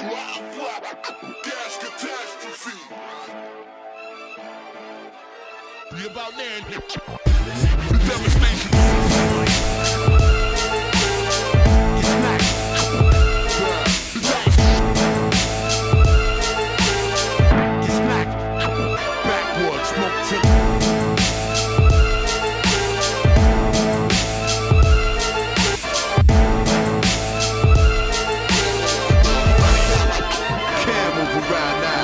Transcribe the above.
Gas catastrophe. We about devastation. right now.